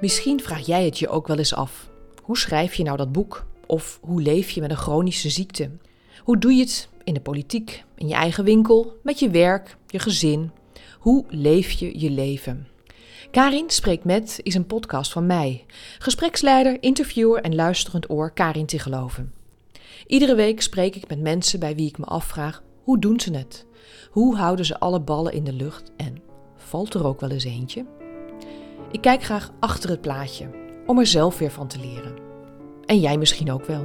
Misschien vraag jij het je ook wel eens af. Hoe schrijf je nou dat boek? Of hoe leef je met een chronische ziekte? Hoe doe je het in de politiek, in je eigen winkel, met je werk, je gezin? Hoe leef je je leven? Karin Spreekt Met is een podcast van mij, gespreksleider, interviewer en luisterend oor Karin te geloven. Iedere week spreek ik met mensen bij wie ik me afvraag: hoe doen ze het? Hoe houden ze alle ballen in de lucht en valt er ook wel eens eentje? Ik kijk graag achter het plaatje om er zelf weer van te leren. En jij misschien ook wel.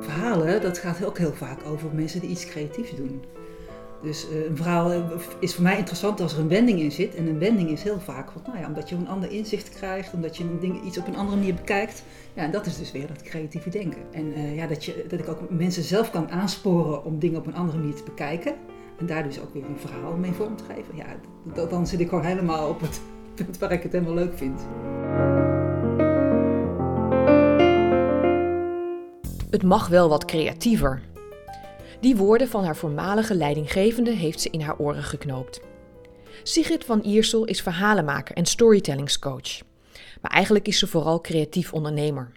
Verhalen, dat gaat ook heel vaak over mensen die iets creatiefs doen. Dus uh, een verhaal eh, is voor mij interessant als er een wending in zit. En een wending is heel vaak, nou ja, omdat je een ander inzicht krijgt, omdat je iets op een andere manier bekijkt. Ja, en dat is dus weer dat creatieve denken. En uh, ja, dat, je, dat ik ook mensen zelf kan aansporen om dingen op een andere manier te bekijken. En daar dus ook weer een verhaal mee vorm te geven. Ja, dan zit ik gewoon helemaal op het punt waar ik het helemaal leuk vind. Het mag wel wat creatiever. Die woorden van haar voormalige leidinggevende heeft ze in haar oren geknoopt. Sigrid van Iersel is verhalenmaker en storytellingscoach. Maar eigenlijk is ze vooral creatief ondernemer.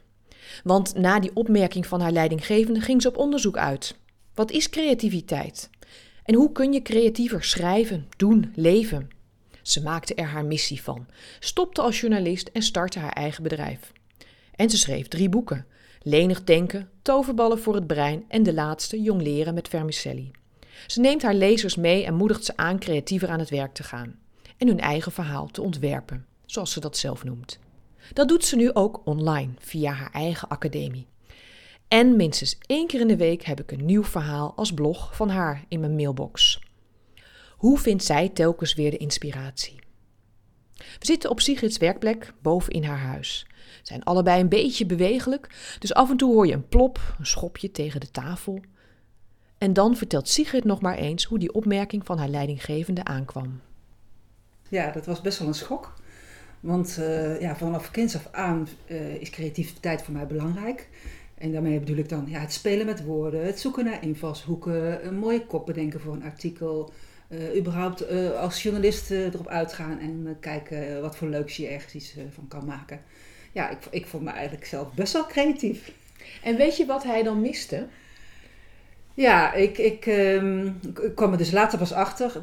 Want na die opmerking van haar leidinggevende ging ze op onderzoek uit. Wat is creativiteit? En hoe kun je creatiever schrijven, doen, leven? Ze maakte er haar missie van, stopte als journalist en startte haar eigen bedrijf. En ze schreef drie boeken: Lenig denken, Toverballen voor het brein en de laatste Jong leren met Vermicelli. Ze neemt haar lezers mee en moedigt ze aan creatiever aan het werk te gaan en hun eigen verhaal te ontwerpen, zoals ze dat zelf noemt. Dat doet ze nu ook online via haar eigen academie. En minstens één keer in de week heb ik een nieuw verhaal als blog van haar in mijn mailbox. Hoe vindt zij telkens weer de inspiratie? We zitten op Sigrid's werkplek boven in haar huis. Zijn allebei een beetje bewegelijk, dus af en toe hoor je een plop, een schopje tegen de tafel. En dan vertelt Sigrid nog maar eens hoe die opmerking van haar leidinggevende aankwam. Ja, dat was best wel een schok. Want uh, ja, vanaf kinds af aan uh, is creativiteit voor mij belangrijk. En daarmee bedoel ik dan ja, het spelen met woorden, het zoeken naar invalshoeken, een mooie kop bedenken voor een artikel. Uh, überhaupt uh, als journalist uh, erop uitgaan en kijken wat voor leuks je ergens iets van kan maken. Ja, ik, ik vond me eigenlijk zelf best wel creatief. En weet je wat hij dan miste? Ja, ik, ik, um, ik kwam er dus later pas achter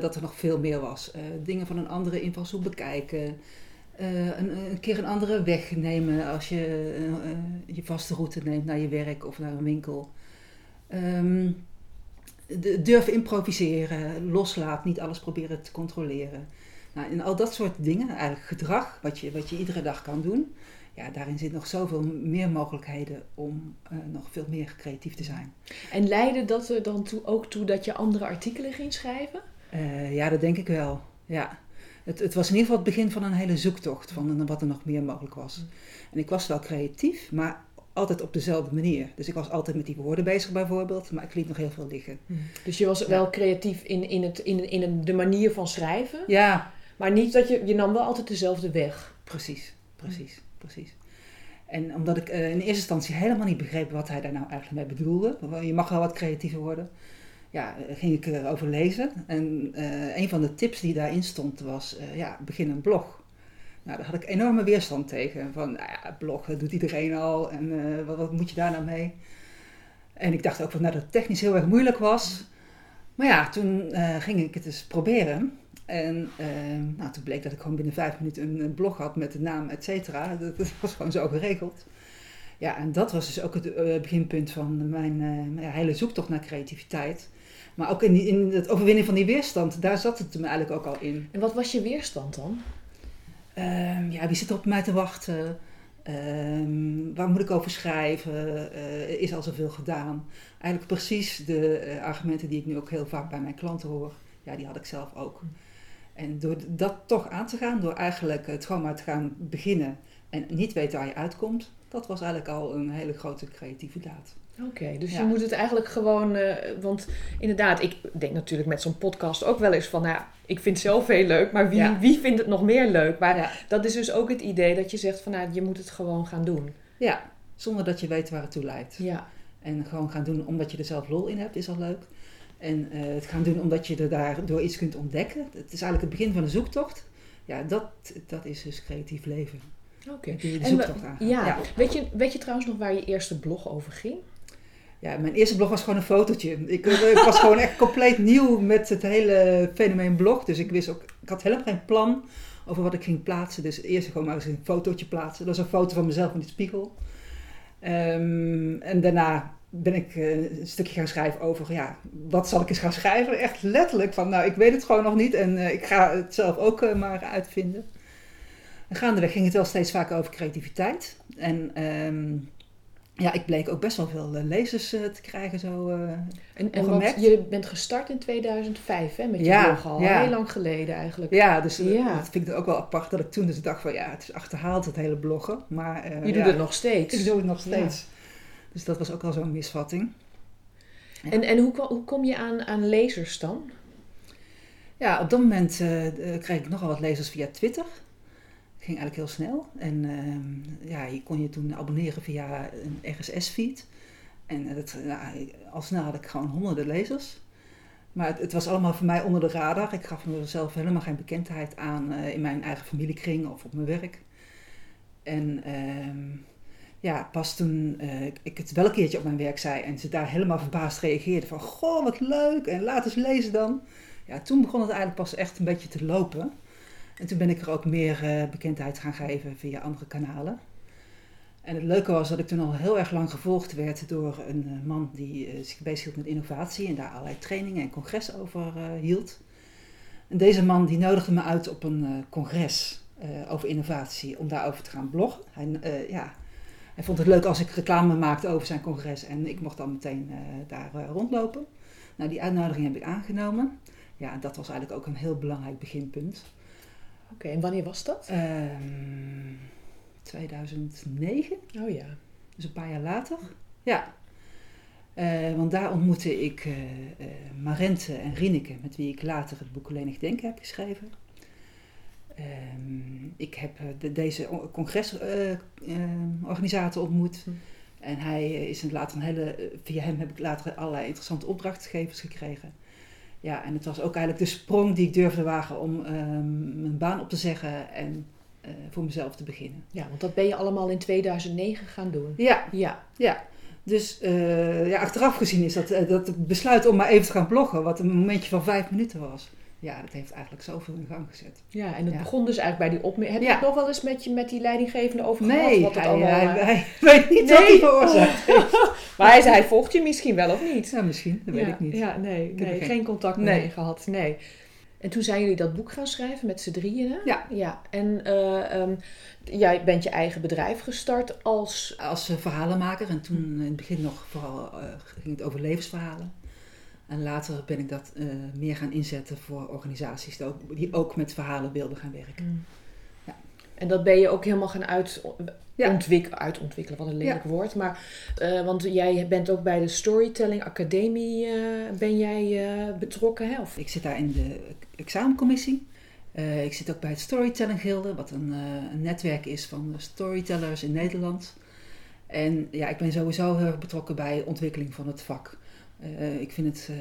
dat er nog veel meer was. dingen van een andere invalshoek bekijken. Uh, een, een, keer een andere weg nemen als je uh, je vaste route neemt naar je werk of naar een winkel. Um, de, durf improviseren, loslaat, niet alles proberen te controleren. Nou, en al dat soort dingen, eigenlijk gedrag, wat je, wat je iedere dag kan doen, ja, daarin zit nog zoveel meer mogelijkheden om uh, nog veel meer creatief te zijn. En leidde dat er dan toe, ook toe dat je andere artikelen ging schrijven? ja, dat denk ik wel. Ja het, het, was in ieder geval het begin van een hele zoektocht van wat er nog meer mogelijk was. En ik was wel creatief, maar altijd op dezelfde manier. Dus ik was altijd met die woorden bezig bijvoorbeeld, maar ik liet nog heel veel liggen. Hmm. Dus je was wel creatief in, in, het, in, in de manier van schrijven? Ja. Maar niet dat je, je nam wel altijd dezelfde weg? Precies, precies, precies. En omdat ik uh, in eerste instantie helemaal niet begreep wat hij daar nou eigenlijk mee bedoelde. Je mag wel wat creatiever worden ja, ging ik erover lezen. En uh, een van de tips die daarin stond was, uh, ja, begin een blog. Nou, daar had ik enorme weerstand tegen. Van, nou ja, blog, dat doet iedereen al. En uh, wat, wat, moet je daar nou mee? En ik dacht ook van, nou, dat het technisch heel erg moeilijk was. Maar ja, toen ging ik het eens proberen. En nou, toen bleek dat ik gewoon binnen vijf minuten een, blog had met de naam, et cetera. Dat, was gewoon zo geregeld. Ja, en dat was dus ook het beginpunt van mijn hele zoektocht naar creativiteit. Maar ook in, die, in het overwinnen van die weerstand, daar zat het me eigenlijk ook al in. En wat was je weerstand dan? Um, ja, wie zit er op mij te wachten? Um, waar moet ik over schrijven? Uh, is al zoveel gedaan? Eigenlijk precies de uh, argumenten die ik nu ook heel vaak bij mijn klanten hoor. Ja, die had ik zelf ook. En door dat toch aan te gaan, door eigenlijk het gewoon maar te gaan beginnen en niet weten waar je uitkomt, dat was eigenlijk al een hele grote creatieve daad. Oké, dus je moet het eigenlijk gewoon. Uh, want inderdaad, ik denk natuurlijk met zo'n podcast ook wel eens van. Nou, ik vind zelf heel leuk, maar wie, wie vindt het nog meer leuk? Maar dat is dus ook het idee dat je zegt van. Nou, je moet het gewoon gaan doen. Ja, zonder dat je weet waar het toe leidt. Ja. En gewoon gaan doen omdat je er zelf lol in hebt, is al leuk. En uh, het gaan doen omdat je er daardoor iets kunt ontdekken. Het is eigenlijk het begin van een zoektocht. ja, dat, dat is dus creatief leven. Oké. De aangaan. ja. Ja. Weet, je, weet je trouwens nog waar je eerste blog over ging? Ja, mijn eerste blog was gewoon een fotootje. Ik, eh, ik was gewoon echt compleet nieuw met het hele fenomeen blog. Dus ik wist ook, ik had helemaal geen plan over wat ik ging plaatsen. Dus eerst gewoon maar eens een fotootje plaatsen. Dat was een foto van mezelf in de spiegel. Ehm, en daarna ben ik eh, een stukje gaan schrijven over, ja, wat zal ik eens gaan schrijven? Echt letterlijk van, nou, ik weet het gewoon nog niet en eh, ik ga het zelf ook maar uitvinden. En gaandeweg ging het wel steeds vaker over creativiteit. En ehm, ja, ik bleek ook best wel veel eh, lezers eh, te krijgen zo. eh. En, Ongemerkt. je bent gestart in 2005 hè, met je Ja, blog al. ja. Heel lang geleden eigenlijk. ja, dus Ja. dat vind ik ook wel apart dat ik toen dus dacht van, ja, het is achterhaald het hele bloggen. Maar je doet het nog steeds. Ik doe het nog steeds. Dus dat was ook al zo'n misvatting. En, en hoe, kom je aan, aan lezers dan? Ja, op dat moment eh, kreeg ik nogal wat lezers via Twitter. Ging eigenlijk heel snel. En ehm, ja, je kon je toen abonneren via een RSS-feed. En eh, dat, nou, al snel had ik gewoon honderden lezers. Maar het, het was allemaal voor mij onder de radar. Ik gaf mezelf helemaal geen bekendheid aan eh, in mijn eigen familiekring of op mijn werk. En ehm, ja, pas toen eh, ik het wel een keertje op mijn werk zei en ze daar helemaal verbaasd reageerden van goh, wat leuk en laat eens lezen dan. Ja, toen begon het eigenlijk pas echt een beetje te lopen. En toen ben ik er ook meer eh, bekendheid gaan geven via andere kanalen. En het leuke was dat ik toen al heel erg lang gevolgd werd door een eh, man die eh, zich bezighield met innovatie en daar allerlei trainingen en congressen over hield. En deze man die nodigde me uit op een congres over innovatie om daarover te gaan bloggen. Hij, ja, hij vond het leuk als ik reclame maakte over zijn congres en ik mocht dan meteen daar rondlopen. Nou, die uitnodiging heb ik aangenomen. Ja, en dat was eigenlijk ook een heel belangrijk beginpunt. Oké, en wanneer was dat? Ehm 2009, Oh ja. dus een paar jaar later. Ja. Eh, want daar ontmoette ik eh eh, Marente en Rieneke, met wie ik later het boek Lenig Denken heb geschreven. Ehm, ik heb de, deze congresorganisator ontmoet. Hm. En hij is een, later een hele, via hem heb ik later allerlei interessante opdrachtgevers gekregen. Ja, en het was ook eigenlijk de sprong die ik durfde wagen om ehm, mijn baan op te zeggen en eh, voor mezelf te beginnen. Ja, want dat ben je allemaal in 2009 gaan doen. Ja, Ja. ja. Dus eh, ja, achteraf gezien is dat, eh, dat besluit om maar even te gaan bloggen, wat een momentje van vijf minuten was. Ja, dat heeft eigenlijk zoveel in gang gezet. Ja, en het Ja. begon dus eigenlijk bij die opmerking. Heb je het nog wel eens met, je, met die leidinggevende over gehad? Nee, Wat het hij, allemaal, hij, eh, hij weet niet wat hij Nee. veroorzaakt. Maar hij zei, hij volgt je misschien wel of niet? Ja, misschien, dat weet ik niet. Ja, nee, heb nee geen, geen- contact Nee. mee gehad. Nee. En toen zijn jullie dat boek gaan schrijven met z'n drieën, hè? Ja. ja. En eh, ehm, jij bent je eigen bedrijf gestart als... Als eh, verhalenmaker en toen in het begin nog vooral ging het over levensverhalen. En later ben ik dat eh, meer gaan inzetten voor organisaties die ook, die ook met verhalen wilden gaan werken. Ja. En dat ben je ook helemaal gaan uit, Ja. ontwik- uitontwikkelen, wat een lelijk woord. Maar, eh, want jij bent ook bij de Storytelling Academie eh, ben jij betrokken, hè? Of, Ik zit daar in de examencommissie. Ik zit ook bij het Storytelling Gilde, wat een, een netwerk is van storytellers in Nederland. En ja, ik ben sowieso heel erg betrokken bij ontwikkeling van het vak. Eh, ik vind het eh,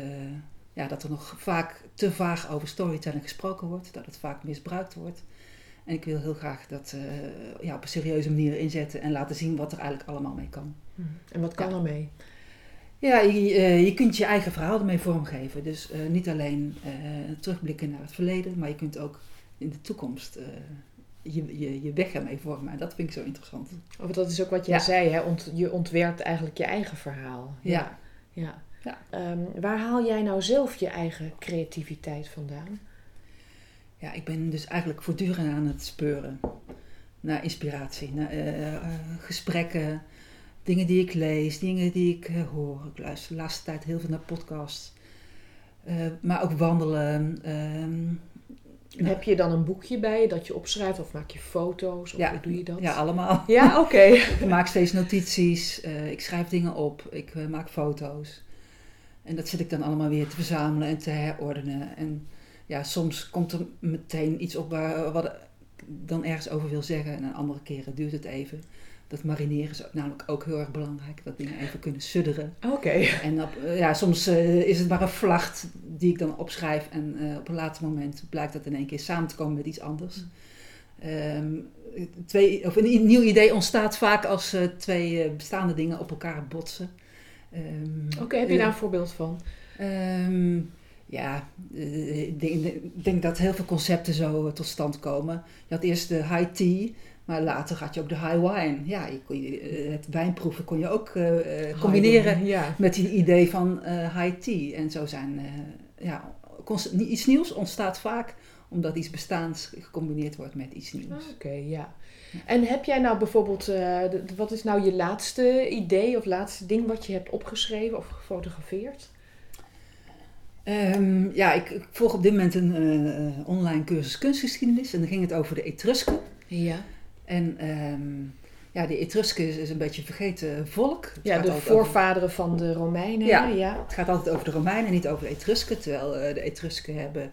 ja, dat er nog vaak te vaag over storytelling gesproken wordt, dat het vaak misbruikt wordt. En ik wil heel graag dat eh, ja, op een serieuze manier inzetten en laten zien wat er eigenlijk allemaal mee kan. en wat kan Ja. er mee? Ja, je, je kunt je eigen verhaal ermee vormgeven. Dus niet alleen terugblikken naar het verleden, maar je kunt ook in de toekomst je, je, je weg ermee vormen. En dat vind ik zo interessant. Of dat is ook wat jij Ja. zei, hè? Ont, je ontwerpt eigenlijk je eigen verhaal. Ja. ja. Ja. Ehm, waar haal jij nou zelf je eigen creativiteit vandaan? Ja, ik ben dus eigenlijk voortdurend aan het speuren naar inspiratie, naar eh, eh, gesprekken, dingen die ik lees, dingen die ik eh, hoor. Ik luister de laatste tijd heel veel naar podcasts, Eh, maar ook wandelen. ehm, En Heb je dan een boekje bij je dat je opschrijft of maak je foto's? Of Ja. hoe doe je dat? ja, allemaal. Ja, oké. Ik maak steeds notities, eh, ik schrijf dingen op, ik maak foto's. En dat zit ik dan allemaal weer te verzamelen en te herordenen. En ja, soms komt er meteen iets op waar, wat ik dan ergens over wil zeggen. En een andere keren duurt het even. Dat marineren is namelijk ook heel erg belangrijk. Dat dingen even kunnen sudderen. Oké. En op, eh, ja, soms eh, is het maar een vlacht die ik dan opschrijf. En eh, op een later moment blijkt dat in één keer samen te komen met iets anders. Ehm, twee, of een nieuw idee ontstaat vaak als twee bestaande dingen op elkaar botsen. Ehm, Oké, heb je daar een voorbeeld van? Ehm, ja, eh, ik denk, dat heel veel concepten zo eh, tot stand komen. Je had eerst de high tea, maar later had je ook de high wine. Ja, je kon je, eh, het wijnproeven kon je ook eh, eh, combineren Ja. met die idee van eh, high tea. En zo zijn, eh, ja, iets nieuws ontstaat vaak omdat iets bestaans gecombineerd wordt met iets nieuws. Oké, ja. En heb jij nou bijvoorbeeld, eh, wat is nou je laatste idee of laatste ding wat je hebt opgeschreven of gefotografeerd? Ehm, ja, ik, ik volg op dit moment een eh, eh, online cursus kunstgeschiedenis en dan ging het over de Etrusken. Ja. En ehm, ja, de Etrusken is, is een beetje een vergeten volk. Het Ja, de over- voorvaderen van de Romeinen. Ja. ja. Het gaat altijd over de Romeinen en niet over de Etrusken. Terwijl de Etrusken hebben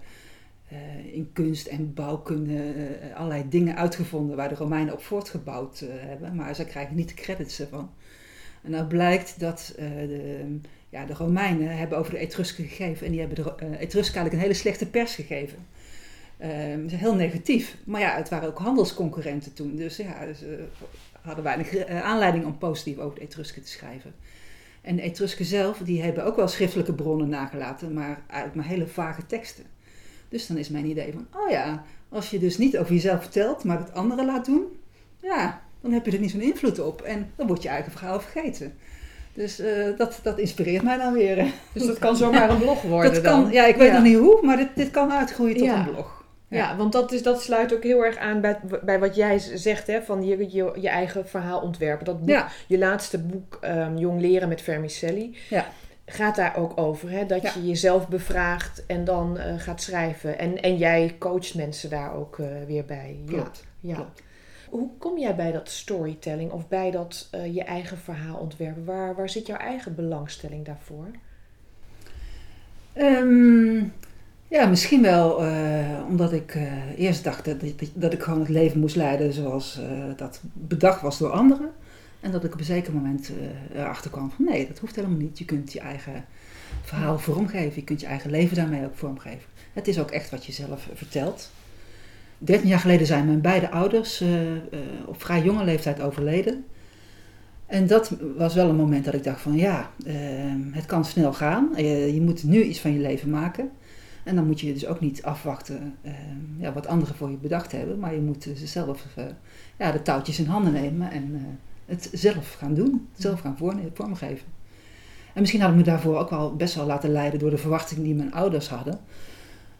eh, in kunst en bouwkunde eh, allerlei dingen uitgevonden waar de Romeinen op voortgebouwd eh, hebben. Maar ze krijgen niet de credits ervan. En nou blijkt dat de, ja, de Romeinen hebben over de Etrusken gegeven. En die hebben de Etrusken eigenlijk een hele slechte pers gegeven. Ehm, heel negatief. Maar ja, het waren ook handelsconcurrenten toen. Dus ja, ze hadden weinig aanleiding om positief over de Etrusken te schrijven. En de Etrusken zelf, die hebben ook wel schriftelijke bronnen nagelaten, maar uit maar hele vage teksten. Dus dan is mijn idee van, oh ja, als je dus niet over jezelf vertelt, maar het anderen laat doen, ja, dan heb je er niet zo'n invloed op. En dan wordt je eigen verhaal vergeten. Dus eh, dat, dat inspireert mij dan weer. Dus dat kan zomaar een blog worden Dat kan, ja, ik weet Ja. nog niet hoe, maar dit, dit kan uitgroeien tot Ja. een blog. Ja, want dat, is, dat sluit ook heel erg aan bij, bij wat jij zegt, hè, van je, je, je eigen verhaal ontwerpen. Dat boek, Ja, Je laatste boek, ehm, Jong Leren met Vermicelli, Ja. Gaat daar ook over. Hè? Dat Ja. je jezelf bevraagt en dan eh, gaat schrijven. En, en jij coacht mensen daar ook eh, weer bij. klopt. Ja. klopt. Hoe kom jij bij dat storytelling of bij dat eh, je eigen verhaal ontwerpen? Waar, waar zit jouw eigen belangstelling daarvoor? Ehm, ja, misschien wel omdat ik eerst dacht dat, dat, dat ik gewoon het leven moest leiden zoals dat bedacht was door anderen. En dat ik op een zeker moment eh, erachter kwam van nee, dat hoeft helemaal niet. Je kunt je eigen verhaal vormgeven. Je kunt je eigen leven daarmee ook vormgeven. Het is ook echt wat je zelf vertelt. 13 jaar geleden zijn mijn beide ouders eh, eh, op vrij jonge leeftijd overleden. En dat was wel een moment dat ik dacht van ja, eh, het kan snel gaan. Je, moet nu iets van je leven maken. En dan moet je dus ook niet afwachten eh, ja, wat anderen voor je bedacht hebben. Maar je moet zelf eh, ja, de touwtjes in handen nemen en eh, het zelf gaan doen. Het zelf gaan vorm- vormgeven. En misschien had ik me daarvoor ook wel best wel laten leiden door de verwachtingen die mijn ouders hadden.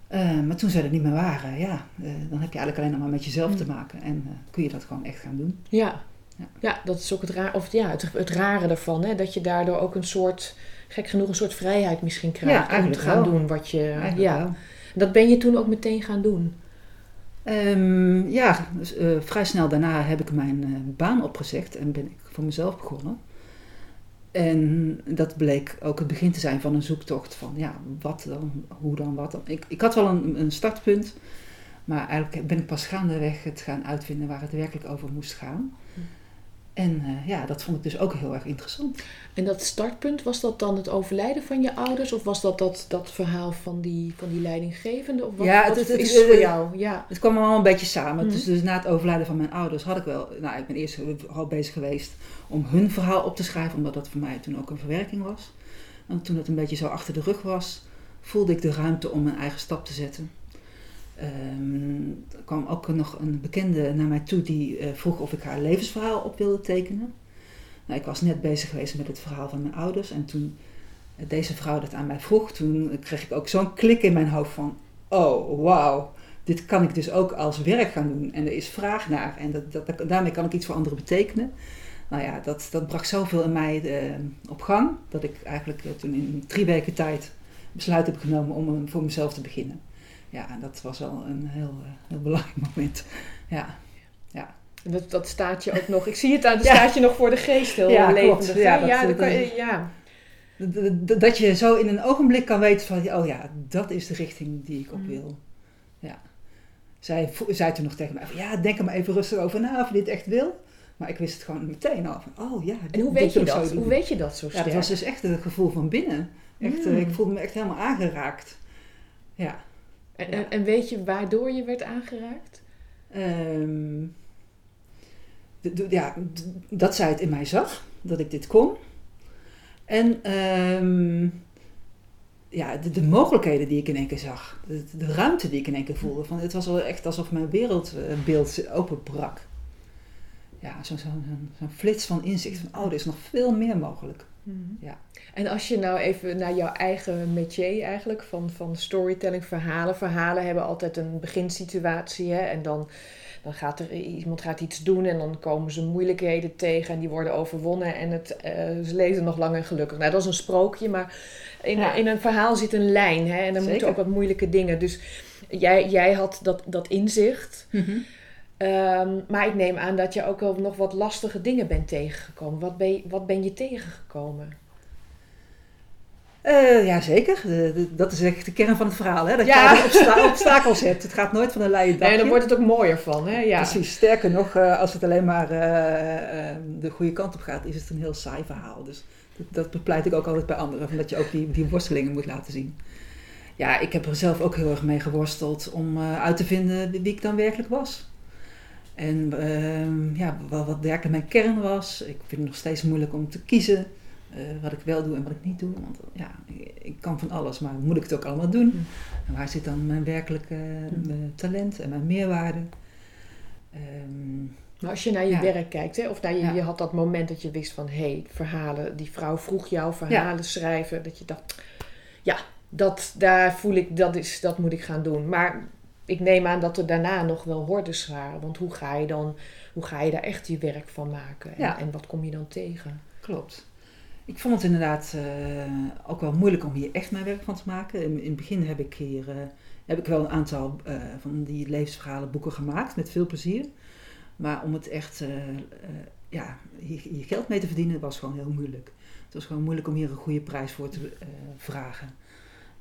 Eh, maar toen zij er niet meer waren, ja, eh, dan heb je eigenlijk alleen nog maar met jezelf te maken. En eh, kun je dat gewoon echt gaan doen. Ja, Ja. ja dat is ook het, raar, of, ja, het, het rare ervan. Hè? Dat je daardoor ook een soort, gek genoeg, een soort vrijheid misschien krijgt om te gaan wel. doen wat je... Eigenlijk Ja, wel. dat ben je toen ook meteen gaan doen. Ehm, ja, dus, eh, vrij snel daarna heb ik mijn eh, baan opgezegd en ben ik voor mezelf begonnen. En dat bleek ook het begin te zijn van een zoektocht van ja, wat dan, hoe dan, wat dan. Ik, ik had wel een, een startpunt, maar eigenlijk ben ik pas gaandeweg het gaan uitvinden waar het werkelijk over moest gaan. En eh, ja, dat vond ik dus ook heel erg interessant. En dat startpunt, was dat dan het overlijden van je ouders? Of was dat dat, dat verhaal van die, van die leidinggevende? Of wat, Ja, wat het- is het- voor jou? Ja. Het kwam allemaal een beetje samen. Dus, dus na het overlijden van mijn ouders had ik wel... Nou, ik ben eerst al bezig geweest om hun verhaal op te schrijven, omdat dat voor mij toen ook een verwerking was. En toen het een beetje zo achter de rug was, voelde ik de ruimte om mijn eigen stap te zetten. Er kwam ook nog een bekende naar mij toe die eh, vroeg of ik haar levensverhaal op wilde tekenen. Nou, ik was net bezig geweest met het verhaal van mijn ouders en toen deze vrouw dat aan mij vroeg, toen kreeg ik ook zo'n klik in mijn hoofd van, oh wauw, dit kan ik dus ook als werk gaan doen. En er is vraag naar. En dat, daarmee kan ik iets voor anderen betekenen. Nou ja, dat, dat bracht zoveel in mij eh, op gang. Dat ik eigenlijk eh, toen in drie weken tijd besluit heb genomen om eh, voor mezelf te beginnen. Ja, dat was wel een heel, eh, heel belangrijk moment. Ja, En Dat, dat staat je ook nog. Ik zie het aan, dat Ja. staat je nog voor de geest heel Ja, klopt. Ja, dat- ja, dat- kan je- ja. Dat je zo in een ogenblik kan weten van, oh ja, dat is de richting die ik op Mm. wil. Ja. Zij zei toen nog tegen mij van, ja, denk er maar even rustig over na of je dit echt wil. Maar ik wist het gewoon meteen al. Van, oh ja, En hoe weet je dat? Hoe weet je dat zo Ja, sterk? dat was dus echt het gevoel van binnen. Echt, eh, Mm. ik voelde me echt helemaal aangeraakt. Ja. En, weet je waardoor je werd aangeraakt? Ehm, ja, dat zij het in mij zag, dat ik dit kon. En ehm, ja, de, de mogelijkheden die ik in één keer zag. De, de ruimte die ik in één keer voelde. Van, het was wel echt alsof mijn wereldbeeld openbrak. Ja, zo'n zo, zo'n flits van inzicht. Van, oh, er is nog veel meer mogelijk. Ja. En als je nou even naar jouw eigen métier eigenlijk, van, van storytelling, verhalen. Verhalen hebben altijd een beginsituatie hè, en dan, dan gaat er iemand gaat iets doen en dan komen ze moeilijkheden tegen en die worden overwonnen en het, eh, ze leven nog lang en gelukkig. Nou, dat is een sprookje, maar in, Ja. in een verhaal zit een lijn hè, en dan moeten ook wat moeilijke dingen. Dus jij, jij had dat, dat inzicht. Ehm, maar ik neem aan dat je ook wel nog wat lastige dingen bent tegengekomen. Wat ben je, wat ben je tegengekomen? Eh, ja, zeker. De- de- dat is echt de kern van het verhaal. Hè? Dat Ja. je obsta- obstakels hebt. Het gaat nooit van een leien dakje. Nee, dan wordt het ook mooier van, hè? Ja. Precies. Sterker nog, eh, als het alleen maar eh, de goede kant op gaat, is het een heel saai verhaal. Dus dat, dat bepleit ik ook altijd bij anderen. Van dat je ook die, die worstelingen moet laten zien. Ja, ik heb er zelf ook heel erg mee geworsteld om uit te vinden wie ik dan werkelijk was. En ehm, ja, wat, wat werkelijk mijn kern was. Ik vind het nog steeds moeilijk om te kiezen eh, wat ik wel doe en wat ik niet doe. Want ja, ik, ik kan van alles, maar moet ik het ook allemaal doen? Mm. En waar zit dan mijn werkelijke mijn talent en mijn meerwaarde? Ehm, Maar als je naar je Ja. werk kijkt, hè, of naar je, Ja. je had dat moment dat je wist van hé, hey, verhalen, die vrouw vroeg jou verhalen schrijven, dat je dacht, ja, dat, daar voel ik, dat, is, dat moet ik gaan doen. Maar ik neem aan dat er daarna nog wel hordes waren, want hoe ga je dan, hoe ga je daar echt je werk van maken? En, Ja. en wat kom je dan tegen? Klopt. Ik vond het inderdaad eh, ook wel moeilijk om hier echt mijn werk van te maken. In, in het begin heb ik hier eh, heb ik wel een aantal eh, van die levensverhalen boeken gemaakt met veel plezier. Maar om het echt ja, je, je geld mee te verdienen was gewoon heel moeilijk. Het was gewoon moeilijk om hier een goede prijs voor te vragen.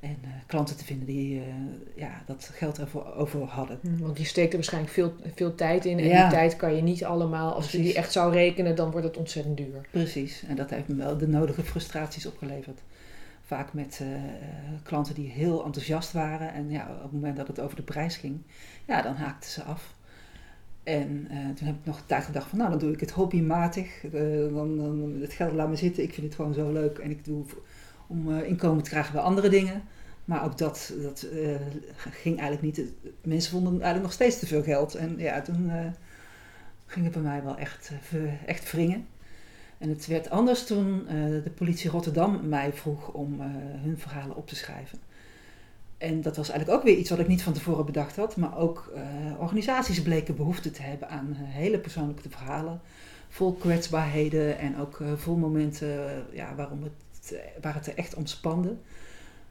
En eh, klanten te vinden die eh, ja, dat geld ervoor over hadden. Want je steekt er waarschijnlijk veel, veel tijd in en Ja. die tijd kan je niet allemaal, als je die echt zou rekenen, dan wordt het ontzettend duur. Precies, en dat heeft me wel de nodige frustraties opgeleverd. Vaak met eh, klanten die heel enthousiast waren en ja, op het moment dat het over de prijs ging, ja, dan haakten ze af. En toen heb ik nog een tijd gedacht van, nou, dan doe ik het hobbymatig. Dan, dan het geld laat me zitten. Ik vind het gewoon zo leuk en ik doe om eh, inkomen te krijgen bij andere dingen. Maar ook dat, dat eh, ging eigenlijk niet. Mensen vonden eigenlijk nog steeds te veel geld. En ja, toen eh, ging het bij mij wel echt, echt wringen. En het werd anders toen de politie Rotterdam mij vroeg om hun verhalen op te schrijven. En dat was eigenlijk ook weer iets wat ik niet van tevoren bedacht had. Maar ook organisaties bleken behoefte te hebben aan hele persoonlijke verhalen. Vol kwetsbaarheden en ook vol momenten ja, waarom het, eh, waar het er echt om spande.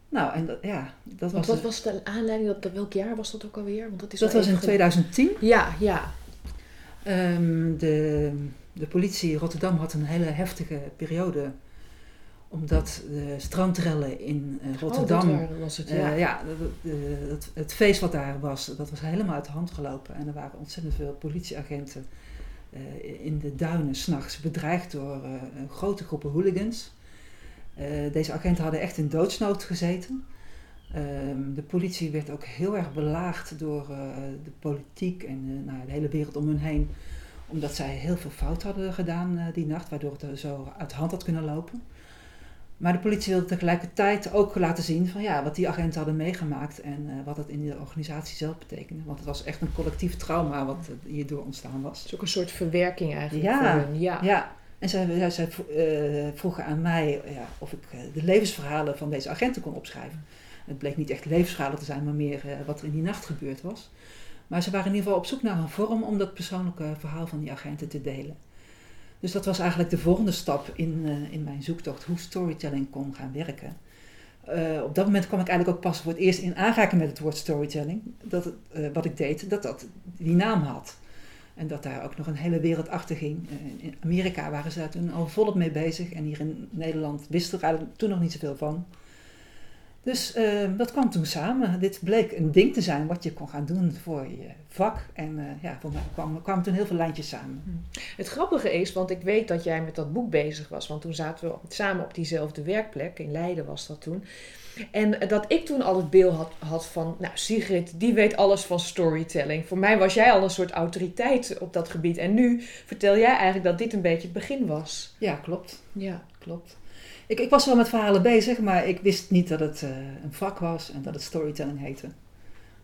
Nou, en dat, ja, dat Want was, wat was de aanleiding, dat, welk jaar was dat ook alweer? Want dat is dat was in even- 2010. Ja, ja. Ehm, de, de politie Rotterdam had een hele heftige periode. Omdat de strandrellen in eh, Rotterdam. Oh, dat waar was het, eh, ja. ja, de- de- het, het feest wat daar was, dat was helemaal uit de hand gelopen. En er waren ontzettend veel politieagenten in de duinen s'nachts bedreigd door grote groepen hooligans. Eh, deze agenten hadden echt in doodsnood gezeten. Ehm, de politie werd ook heel erg belaagd door eh, de politiek en eh, nou, de hele wereld om hun heen. Omdat zij heel veel fout hadden gedaan die nacht, waardoor het zo uit de hand had kunnen lopen. Maar de politie wilde tegelijkertijd ook laten zien van ja, wat die agenten hadden meegemaakt en wat het in de organisatie zelf betekende. Want het was echt een collectief trauma wat hierdoor ontstaan was. Het is ook een soort verwerking eigenlijk Ja, voor hun. Ja. Ja, en zij, eh, vroegen aan mij ja, of ik eh, de levensverhalen van deze agenten kon opschrijven. Het bleek niet echt levensverhalen te zijn, maar meer eh, wat er in die nacht gebeurd was. Maar ze waren in ieder geval op zoek naar een vorm om dat persoonlijke verhaal van die agenten te delen. Dus dat was eigenlijk de volgende stap in, in mijn zoektocht hoe storytelling kon gaan werken. Op dat moment kwam ik eigenlijk ook pas voor het eerst in aanraking met het woord storytelling. Dat wat ik deed, dat dat die naam had. En dat daar ook nog een hele wereld achter ging. Eh, in Amerika waren ze daar toen al volop mee bezig. En hier in Nederland wisten we er toen nog niet zoveel van. Dus uh, dat kwam toen samen. Dit bleek een ding te zijn wat je kon gaan doen voor je vak. En uh, ja, voor mij kwamen, kwamen toen heel veel lijntjes samen. Hm. Het grappige is, want ik weet dat jij met dat boek bezig was. Want toen zaten we samen op diezelfde werkplek. In Leiden was dat toen. En dat ik toen al het beeld had, had van, nou Sigrid, die weet alles van storytelling. Voor mij was jij al een soort autoriteit op dat gebied. En nu vertel jij eigenlijk dat dit een beetje het begin was. Ja, klopt. Ja, klopt. Ik, ik was wel met verhalen bezig, maar ik wist niet dat het uh, een vak was en dat het storytelling heette.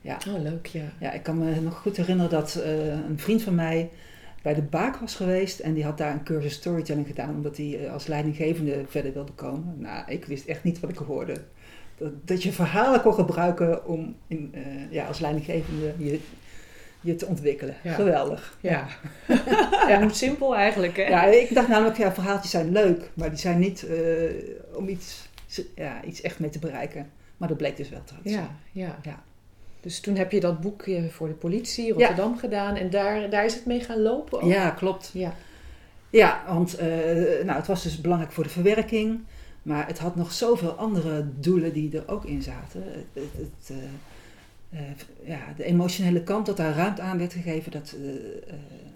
Ja. Oh, leuk, ja. Ja, ik kan me nog goed herinneren dat uh, een vriend van mij bij de Baak was geweest en die had daar een cursus storytelling gedaan omdat hij uh, als leidinggevende verder wilde komen. Nou, ik wist echt niet wat ik hoorde. Dat, dat je verhalen kon gebruiken om in, ja, als leidinggevende je je te ontwikkelen. Geweldig. Ja. ja. Hoe simpel eigenlijk, hè? Ja, ik dacht namelijk, ja, verhaaltjes zijn leuk, maar die zijn niet uh, om iets, ja, iets echt mee te bereiken. Maar dat bleek dus wel te ja, ja, ja. Dus toen heb je dat boek voor de politie Rotterdam gedaan en daar, daar is het mee gaan lopen? Ook. Ja, klopt. Ja, ja want uh, nou, het was dus belangrijk voor de verwerking, maar het had nog zoveel andere doelen die er ook in zaten. Het, het, het uh, uh, ja, de emotionele kant, dat daar ruimte aan werd gegeven, dat uh,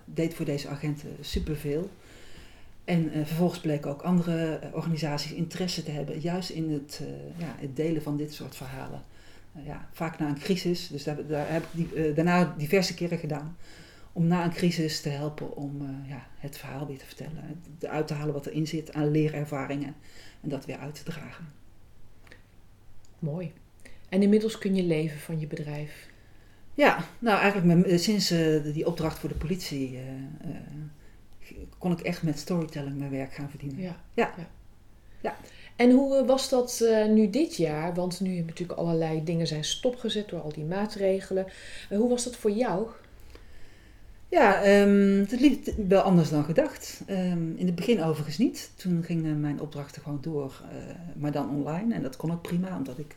deed voor deze agenten superveel. En vervolgens bleken ook andere organisaties interesse te hebben, juist in het, ja, het delen van dit soort verhalen. ja, vaak na een crisis, dus daar, daar heb ik die, daarna diverse keren gedaan, om na een crisis te helpen om ja, het verhaal weer te vertellen. Uit te halen wat erin zit aan leerervaringen en dat weer uit te dragen. Mooi. En inmiddels kun je leven van je bedrijf. Ja, nou eigenlijk eh, sinds uh, die opdracht voor de politie uh, kon ik echt met storytelling mijn werk gaan verdienen. Ja. ja. ja. En hoe was dat nu dit jaar? Want nu natuurlijk allerlei dingen zijn stopgezet door al die maatregelen. hoe was dat voor jou? Ja, um, het liep wel anders dan gedacht. Um, in het begin overigens niet. Toen gingen mijn opdrachten gewoon door, maar dan online. En dat kon ook prima, omdat ik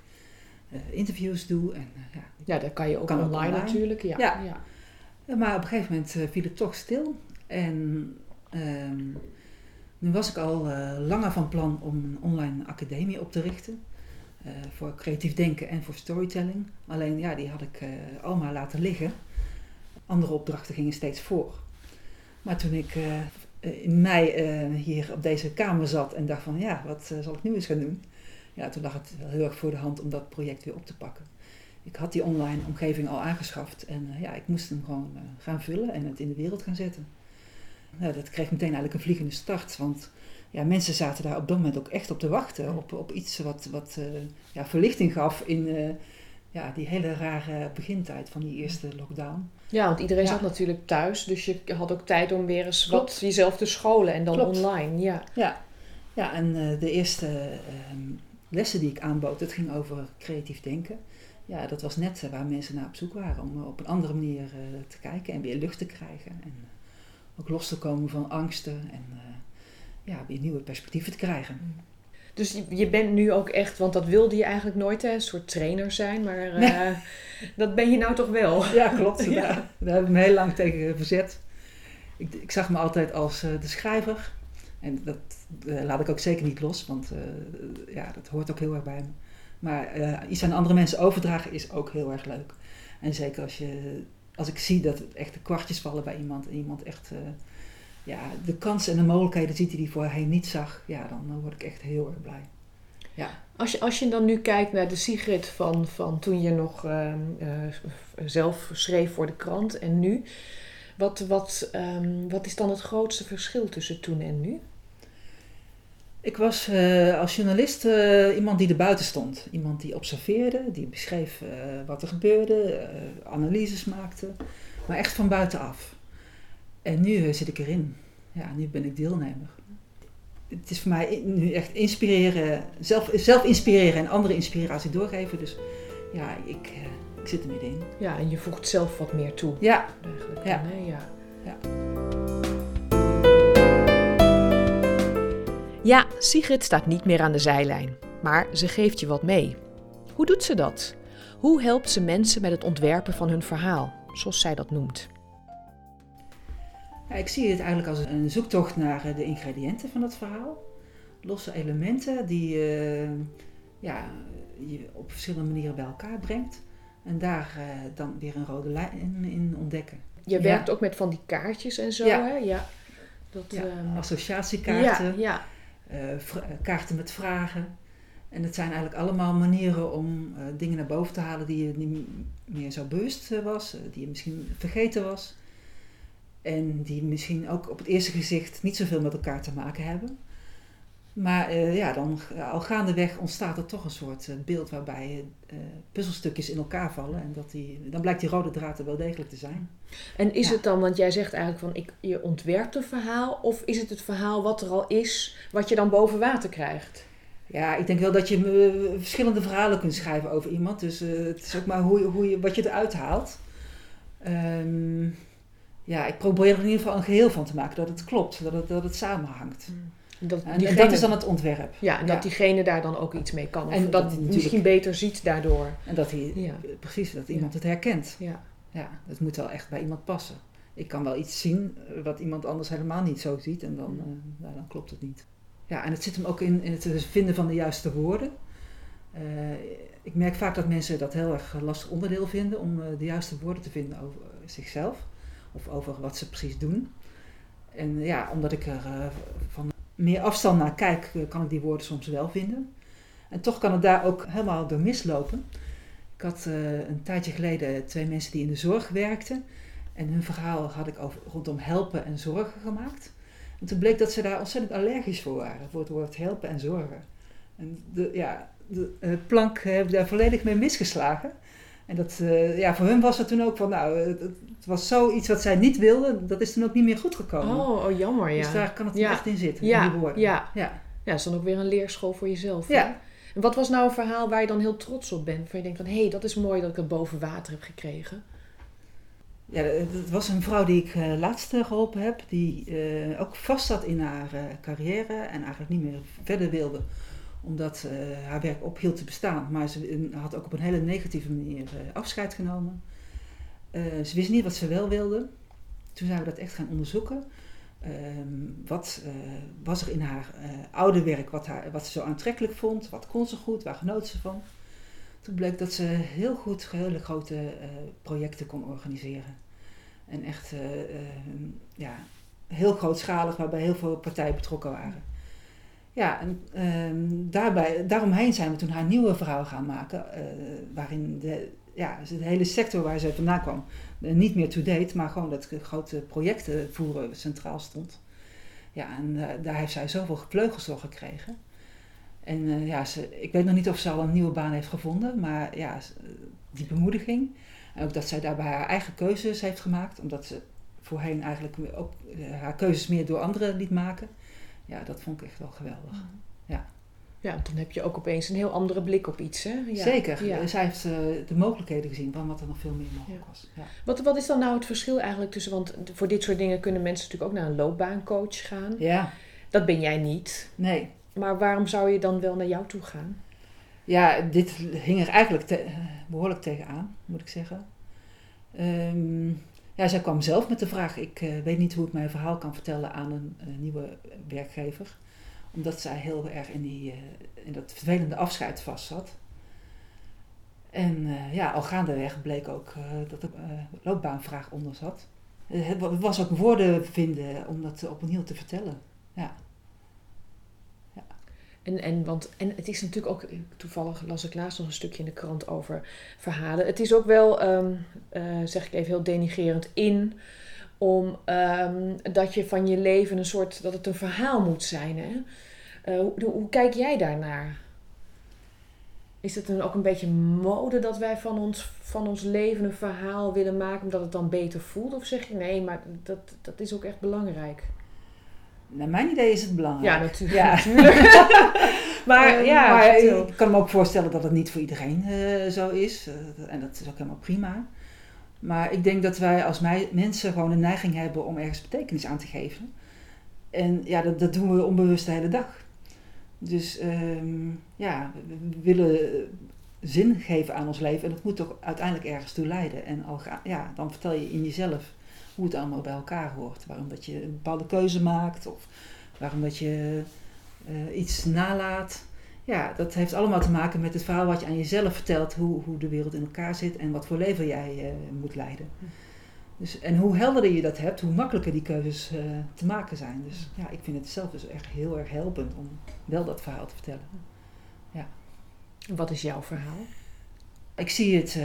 interviews doe. En, uh, ja, ja, dat kan je ook, kan online, online, natuurlijk. Ja. ja. ja. Maar op een gegeven moment uh, viel het toch stil. En um, nu was ik al langer van plan om een online academie op te richten. voor creatief denken en voor storytelling. Alleen ja, die had ik allemaal laten liggen. Andere opdrachten gingen steeds voor. Maar toen ik in mei hier op deze kamer zat en dacht van ja, wat zal ik nu eens gaan doen? Ja, toen lag het heel erg voor de hand om dat project weer op te pakken. Ik had die online omgeving al aangeschaft en uh, ja, ik moest hem gewoon uh, gaan vullen en het in de wereld gaan zetten. Nou, dat kreeg meteen eigenlijk een vliegende start, want ja, mensen zaten daar op dat moment ook echt op te wachten. Op, op iets wat, wat uh, ja, verlichting gaf in ja, die hele rare begintijd van die eerste lockdown. Ja, want iedereen zat natuurlijk thuis, dus je had ook tijd om weer eens wat jezelf te scholen en dan Klopt. online. Ja, ja. ja en de eerste ehm, lessen die ik aanbood, het ging over creatief denken. Ja, dat was net waar mensen naar op zoek waren om op een andere manier uh, te kijken en weer lucht te krijgen. En ook los te komen van angsten en ja, weer nieuwe perspectieven te krijgen. Mm. Dus je bent nu ook echt, want dat wilde je eigenlijk nooit, hè, een soort trainer zijn, maar nee. dat ben je nou toch wel? Ja, klopt. ja. Daar, daar, heb ik me heel lang tegen verzet. Ik, ik zag me altijd als de schrijver en dat uh, laat ik ook zeker niet los, want uh, ja, dat hoort ook heel erg bij me. Maar uh, iets aan andere mensen overdragen is ook heel erg leuk. En zeker als, je, als ik zie dat echt de kwartjes vallen bij iemand en iemand echt ja, de kansen en de mogelijkheden ziet die hij voorheen niet zag, ja, dan, word ik echt heel erg blij. Ja. Als, je, als je dan nu kijkt naar de Sigrid van, van toen je nog ehm, zelf schreef voor de krant en nu, wat, wat, um, wat is dan het grootste verschil tussen toen en nu? Ik was uh, als journalist uh, iemand die er buiten stond. Iemand die observeerde, die beschreef uh, wat er gebeurde, analyses maakte, maar echt van buitenaf. En nu zit ik erin. Ja, nu ben ik deelnemer. Het is voor mij nu echt inspireren, zelf, zelf inspireren en andere inspiratie doorgeven. Dus ja, ik, ik zit er middenin. Ja, en je voegt zelf wat meer toe. Ja. Eigenlijk. Ja. ja. ja. Ja, Sigrid staat niet meer aan de zijlijn, maar ze geeft je wat mee. Hoe doet ze dat? Hoe helpt ze mensen met het ontwerpen van hun verhaal, zoals zij dat noemt? Ja, ik zie het eigenlijk als een zoektocht naar eh, de ingrediënten van het verhaal. Losse elementen die uh, ja, je op verschillende manieren bij elkaar brengt. En daar uh, dan weer een rode lijn in, ontdekken. Je werkt ook met van die kaartjes en zo, Ja. hè? Ja. Dat, Ja, ehm, associatiekaarten, Ja, ja. Eh, vra- kaarten met vragen. En het zijn eigenlijk allemaal manieren om eh, dingen naar boven te halen die je niet meer zo bewust eh, was, eh, die je misschien vergeten was. En die misschien ook op het eerste gezicht niet zoveel met elkaar te maken hebben. Maar eh, ja, dan eh, al gaandeweg ontstaat er toch een soort eh, beeld waarbij eh, puzzelstukjes in elkaar vallen. En dat die, dan blijkt die rode draad er wel degelijk te zijn. En is Ja. het dan, want jij zegt eigenlijk van ik, je ontwerpt een verhaal, of is het het verhaal wat er al is, wat je dan boven water krijgt? Ja, ik denk wel dat je verschillende verhalen kunt schrijven over iemand. Dus het is ook maar hoe, hoe je, wat je eruit haalt. Ehm, ja, ik probeer er in ieder geval een geheel van te maken. Dat het klopt, dat het, dat het samenhangt. Dat, En, dat is dan het ontwerp. ja, en dat ja. diegene daar dan ook iets mee kan. Of En dat dat hij misschien beter ziet daardoor. En dat hij, Ja. precies, dat iemand het herkent. Ja. Ja, het moet wel echt bij iemand passen. Ik kan wel iets zien eh, wat iemand anders helemaal niet zo ziet. En dan, eh, nou, dan klopt het niet. Ja, en het zit hem ook in, in het vinden van de juiste woorden. Eh, ik merk vaak dat mensen dat heel erg lastig onderdeel vinden om de juiste woorden te vinden over zichzelf of over wat ze precies doen. En ja, omdat ik er van meer afstand naar kijk, eh, kan ik die woorden soms wel vinden. En toch kan het daar ook helemaal door mislopen. Ik had eh, een tijdje geleden twee mensen die in de zorg werkten. En hun verhaal had ik over, rondom helpen en zorgen gemaakt. En toen bleek dat ze daar ontzettend allergisch voor waren, voor het woord helpen en zorgen. En de, ja, de eh, plank heb ik daar volledig mee misgeslagen. En dat, eh, ja, voor hun was het toen ook van, nou, het, het was zoiets wat zij niet wilden, dat is toen ook niet meer goed gekomen. Oh, oh, jammer, ja. Dus daar kan het Ja. echt in zitten, in ja, die woorden. ja. Ja. ja, dat is dan ook weer een leerschool voor jezelf. Ja. hè? En wat was nou een verhaal waar je dan heel trots op bent? Waar je denkt van, hé, hey, dat is mooi dat ik het boven water heb gekregen. Ja, het was een vrouw die ik eh, laatst eh, geholpen heb, die ook vast zat in haar carrière en eigenlijk niet meer verder wilde, omdat eh, haar werk ophield te bestaan. Maar ze had ook op een hele negatieve manier eh, afscheid genomen. Eh, ze wist niet wat ze wel wilde. Toen zijn we dat echt gaan onderzoeken. Ehm, wat was er in haar oude werk wat, haar, wat ze zo aantrekkelijk vond? Wat kon ze goed? Waar genoot ze van? Toen bleek dat ze heel goed hele grote projecten kon organiseren. En echt eh, eh, ja, heel grootschalig, waarbij heel veel partijen betrokken waren. Ja, en ehm, daarbij, daaromheen zijn we toen haar nieuwe verhaal gaan maken. eh, waarin de, ja, dus de hele sector waar ze vandaan kwam eh, niet meer to-date, maar gewoon dat grote projecten voeren centraal stond. Ja, en eh, daar heeft zij zoveel vleugels door gekregen. En ja, ze, ik weet nog niet of ze al een nieuwe baan heeft gevonden, maar ja, die bemoediging. En ook dat zij daarbij haar eigen keuzes heeft gemaakt, omdat ze voorheen eigenlijk ook haar keuzes meer door anderen liet maken. Ja, dat vond ik echt wel geweldig. Ja, dan heb je ook opeens een heel andere blik op iets, hè? Ja. Zeker. Ja. Zij heeft eh, de mogelijkheden gezien van wat er nog veel meer mogelijk Ja. was. Ja. Wat, wat is dan nou het verschil eigenlijk tussen, want voor dit soort dingen kunnen mensen natuurlijk ook naar een loopbaancoach gaan. ja, Dat ben jij niet. nee. Maar waarom zou je dan wel naar jou toe gaan? Ja, dit hing er eigenlijk te- eh, behoorlijk tegenaan, moet ik zeggen. Ehm, ja, zij kwam zelf met de vraag: ik eh, weet niet hoe ik mijn verhaal kan vertellen aan een, eh, nieuwe werkgever, omdat zij heel erg in, die, eh, in dat vervelende afscheid vast zat. En ja, al gaandeweg bleek ook dat er loopbaanvraag onder zat. Het wa- het was ook woorden vinden om dat opnieuw te vertellen. En, en, want, en het is natuurlijk ook, toevallig las ik laatst nog een stukje in de krant over verhalen. Het is ook wel, ehm, eh, zeg ik even heel denigerend, in om ehm, dat je van je leven een soort, dat het een verhaal moet zijn. Hè? Eh, hoe, hoe kijk jij daarnaar? Is het dan ook een beetje mode dat wij van ons, van ons leven een verhaal willen maken omdat het dan beter voelt? Of zeg je nee, maar dat, dat is ook echt belangrijk? Naar mijn idee is het belangrijk. Ja, natuurlijk. Ja. natuurlijk. maar Eh, ja, maar ik kan me ook voorstellen dat het niet voor iedereen eh, zo is. Eh, en dat is ook helemaal prima. Maar ik denk dat wij als mij, mensen gewoon een neiging hebben om ergens betekenis aan te geven. En ja, dat, dat doen we onbewust de hele dag. Dus ehm, ja, we willen zin geven aan ons leven. En dat moet toch uiteindelijk ergens toe leiden. En al ga, ja, dan vertel je in jezelf hoe het allemaal bij elkaar hoort. Waarom dat je een bepaalde keuze maakt. Of waarom dat je eh, iets nalaat. ja, dat heeft allemaal te maken met het verhaal wat je aan jezelf vertelt, hoe, hoe de wereld in elkaar zit en wat voor leven jij uh, moet leiden. Dus, en hoe helderder je dat hebt, hoe makkelijker die keuzes uh, te maken zijn. Dus ja, ik vind het zelf dus echt heel erg helpend om wel dat verhaal te vertellen. Ja. Wat is jouw verhaal? Ik zie het,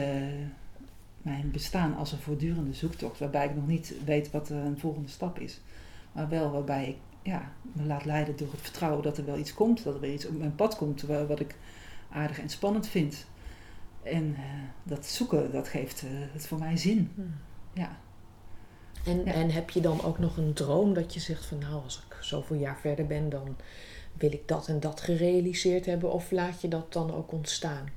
mijn bestaan als een voortdurende zoektocht, waarbij ik nog niet weet wat een volgende stap is. Maar wel waarbij ik ja, me laat leiden door het vertrouwen dat er wel iets komt, dat er wel iets op mijn pad komt wat ik aardig en spannend vind. En uh, dat zoeken, dat geeft uh, het voor mij zin. Hmm. Ja. En, ja. en heb je dan ook nog een droom dat je zegt van nou, als ik zoveel jaar verder ben, dan wil ik dat en dat gerealiseerd hebben? Of laat je dat dan ook ontstaan?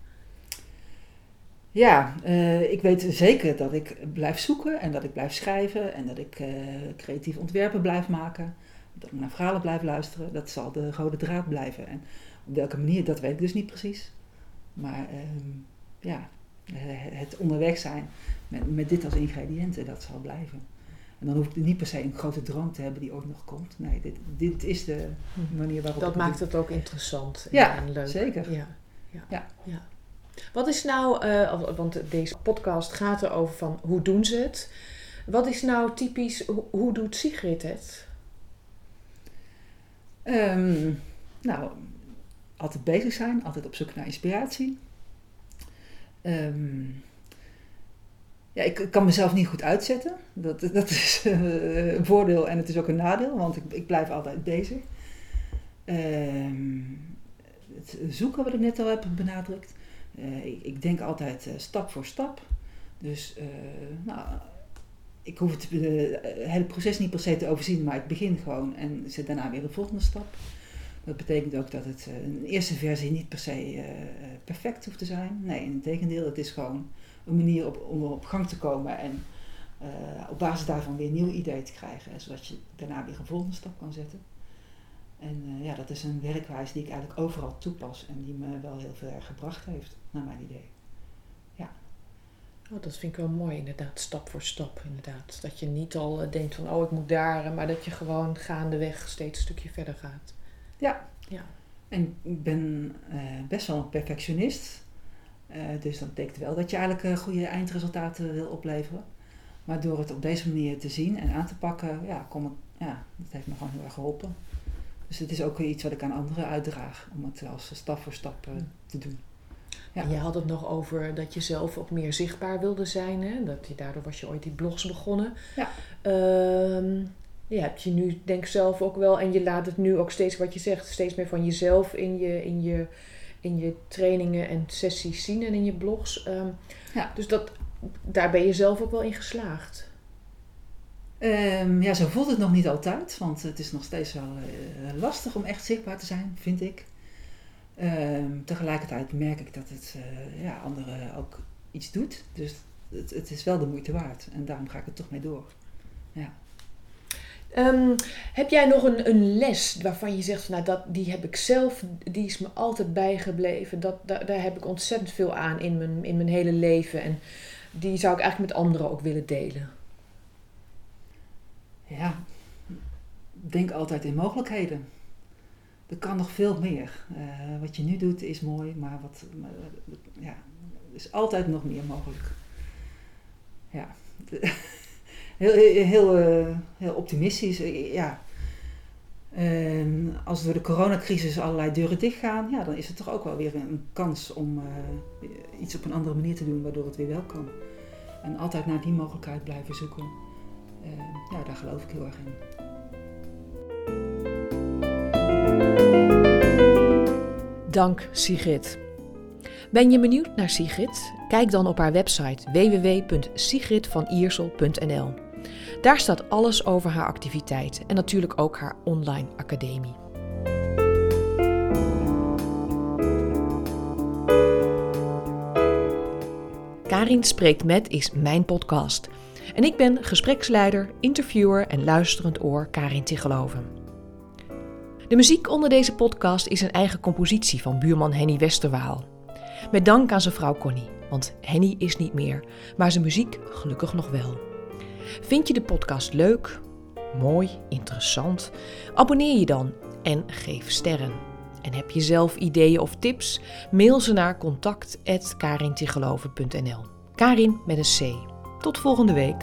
Ja, uh, ik weet zeker dat ik blijf zoeken en dat ik blijf schrijven en dat ik creatief ontwerpen blijf maken dat ik naar verhalen blijf luisteren, dat zal de rode draad blijven. En op welke manier, dat weet ik dus niet precies. Maar uh, ja, het onderweg zijn met, met dit als ingrediënten, dat zal blijven. En dan hoef ik niet per se een grote droom te hebben die ooit nog komt. Nee, dit, dit is de hm. manier waarop Dat maakt het ook interessant en, ja, en leuk. Zeker. Ja, ja. ja. ja. Wat is nou, uh, want deze podcast gaat erover van hoe doen ze het? Wat is nou typisch, hoe, doet Sigrid het? Um, nou, altijd bezig zijn, altijd op zoek naar inspiratie. Um, ja, ik kan mezelf niet goed uitzetten. Dat, dat is uh, een voordeel en het is ook een nadeel, want ik, ik blijf altijd bezig. Um, het zoeken, wat ik net al heb benadrukt. Uh, ik, denk altijd uh, stap voor stap. Dus nou, ik hoef het, hele proces niet per se te overzien, maar ik begin gewoon en zet daarna weer de volgende stap. Dat betekent ook dat het een eerste versie niet per se perfect hoeft te zijn. Nee, in tegendeel, het is gewoon een manier om op gang te komen en op basis daarvan weer een nieuw idee te krijgen, zodat je daarna weer een volgende stap kan zetten. En ja, dat is een werkwijze die ik eigenlijk overal toepas en die me wel heel veel gebracht heeft, naar mijn idee. Oh, dat vind ik wel mooi, inderdaad, stap voor stap, inderdaad. Dat je niet al eh, denkt van, oh, ik moet daar, maar dat je gewoon gaandeweg steeds een stukje verder gaat. Ja. ja. En ik ben uh, best wel een perfectionist. Dus dat betekent wel dat je eigenlijk goede eindresultaten wil opleveren. Maar door het op deze manier te zien en aan te pakken, ja, kom ik, ja, dat heeft me gewoon heel erg geholpen. Dus het is ook iets wat ik aan anderen uitdraag, om het als stap voor stap te doen. Ja. En je had het nog over dat je zelf ook meer zichtbaar wilde zijn. Hè? Dat je, daardoor was je ooit die blogs begonnen. Ja. Um, je hebt je nu denk ik zelf ook wel, en je laat het nu ook steeds wat je zegt, steeds meer van jezelf in je, in je, in je trainingen en sessies zien en in je blogs. Um, ja. Dus dat, daar ben je zelf ook wel in geslaagd. Um, ja, zo voelt het nog niet altijd, want het is nog steeds wel uh, lastig om echt zichtbaar te zijn, vind ik. Um, tegelijkertijd merk ik dat het uh, ja, anderen ook iets doet. Dus het, het, is wel de moeite waard. En daarom ga ik er toch mee door. Ja. Um, heb jij nog een, een les waarvan je zegt, nou, dat, die heb ik zelf, die is me altijd bijgebleven. Dat, daar, daar heb ik ontzettend veel aan in mijn, in mijn hele leven. En die zou ik eigenlijk met anderen ook willen delen. Ja, denk altijd in mogelijkheden er kan nog veel meer. Uh, wat je nu doet is mooi, maar wat, ja, is altijd nog meer mogelijk. Ja, heel, heel, heel optimistisch. Ja. Uh, als door de coronacrisis allerlei deuren dichtgaan, ja, dan is het toch ook wel weer een kans om iets op een andere manier te doen, waardoor het weer wel kan. En altijd naar die mogelijkheid blijven zoeken. Ja, daar geloof ik heel erg in. Dank Sigrid. Ben je benieuwd naar Sigrid? Kijk dan op haar website www.sigridvaniersel.nl. Daar staat alles over haar activiteit en natuurlijk ook haar online academie. Karin Spreekt Met is mijn podcast. En ik ben gespreksleider, interviewer en luisterend oor Karin Tigeloven. De muziek onder deze podcast is een eigen compositie van buurman Henny Westerwaal. Met dank aan zijn vrouw Connie, want Henny is niet meer, maar zijn muziek gelukkig nog wel. Vind je de podcast leuk, mooi, interessant? Abonneer je dan en geef sterren. En heb je zelf ideeën of tips? Mail ze naar contact.karintigeloven.nl Karin met een C. Tot volgende week.